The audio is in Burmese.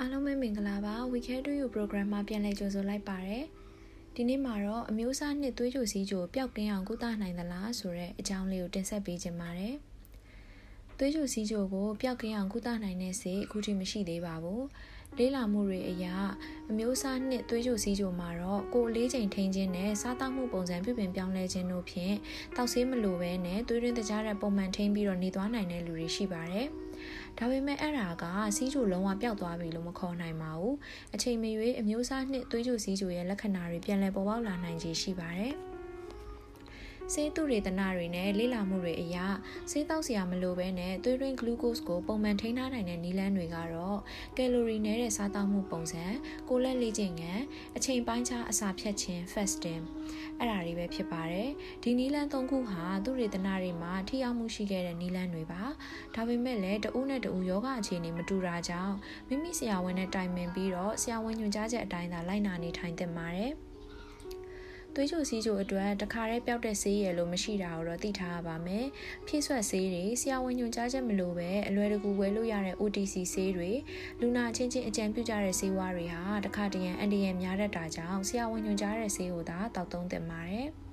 အားလုံးပဲမင်္ဂလာပါ We Care to You program မှာပြန်လည်ကြိုဆိုလိုက်ပါရယ်ဒီနေ့မှာတော့အမျိုးအစားနှစ်သွေးကြိုစီးကြိုပျောက်ကင်းအောင်ကုသနိုင်သလားဆိုတဲ့အကြောင်းလေးကိုတင်ဆက်ပေးခြင်းပါတယ်သွေးကြိုစီးကြိုကိုပျောက်ကင်းအောင်ကုသနိုင်တဲ့ဆေးအခုထိမရှိသေးပါဘူး လေးလာမှုတွေအရာအမျိုးအစားနှစ်သွေးကြိုစီးကြိုမှာတော့ကိုယ်လေးချိန်ထိန်းခြင်းနဲ့စားသောက်မှုပုံစံပြုပြင်ပြောင်းလဲခြင်းတို့ဖြင့်တောက်ဆေးမလိုပဲနဲ့သွေးရင်းတကြားတဲ့ပုံမှန်ထိန်းပြီးတော့နေသွားနိုင်တဲ့လူတွေရှိပါတယ်။ဒါပေမဲ့အဲ့ဒါကစီးကျူလုံးဝပျောက်သွားပြီလို့မခေါ်နိုင်ပါဘူးအချိန်မရွေးအမျိုးအစားနှစ်သွေးကျူစီးကျူရဲ့လက္ခဏာတွေပြန်လည်ပေါ်ပေါက်လာနိုင်ခြေရှိပါတယ် ဆေးသူရေတနာတွေနဲ့လေ့လာမှုတွေအရဆေးတောက်စရာမလိုဘဲနဲ့သွေးရင်းဂလူးကို့စ်ကိုပုံမှန်ထိန်းထားနိုင်တဲ့နည်းလမ်းတွေကတော့ကယ်လိုရီနည်းတဲ့စားသောက်မှုပုံစံကိုလက်လေ့ကျင့်ငန်းအချိန်ပိုင်းခြားအစာဖြတ်ခြင်း fasting အဲ့ဒါတွေပဲဖြစ်ပါတယ်ဒီနီလန်းသုံးခုဟာသူရေတနာတွေမှာထိရောက်မှုရှိခဲ့တဲ့နီလန်းတွေပါဒါပေမဲ့လည်းတဦးနဲ့တဦးယောဂအခြေအနေမတူတာကြောင့်မိမိဆရာဝန်နဲ့တိုင်ပင်ပြီးတော့ဆရာဝန်ညွှန်ကြားချက်အတိုင်းသာလိုက်နာနေထိုင်သင့်ပါတယ် သွေးကြိုစီးကြိုအတွက်တခါတည်းပျောက်တဲ့ဆေးရည်လို့မရှိတာကိုတော့သိထားရပါမယ်။ဖြည့်ဆွက်ဆေးတွေဆရာဝန်ညွှန်ကြားချက်မလိုပဲအလွယ်တကူဝယ်လို့ရတဲ့ OTC ဆေးတွေလူနာချင်းချင်းအကြံပြုကြတဲ့ဆေးဝါးတွေဟာတခါတရံအန်ဒီယန်များတတ်တာကြောင့်ဆရာဝန်ညွှန်ကြားတဲ့ဆေးကိုသာတောက်သုံးသင့်ပါတယ်။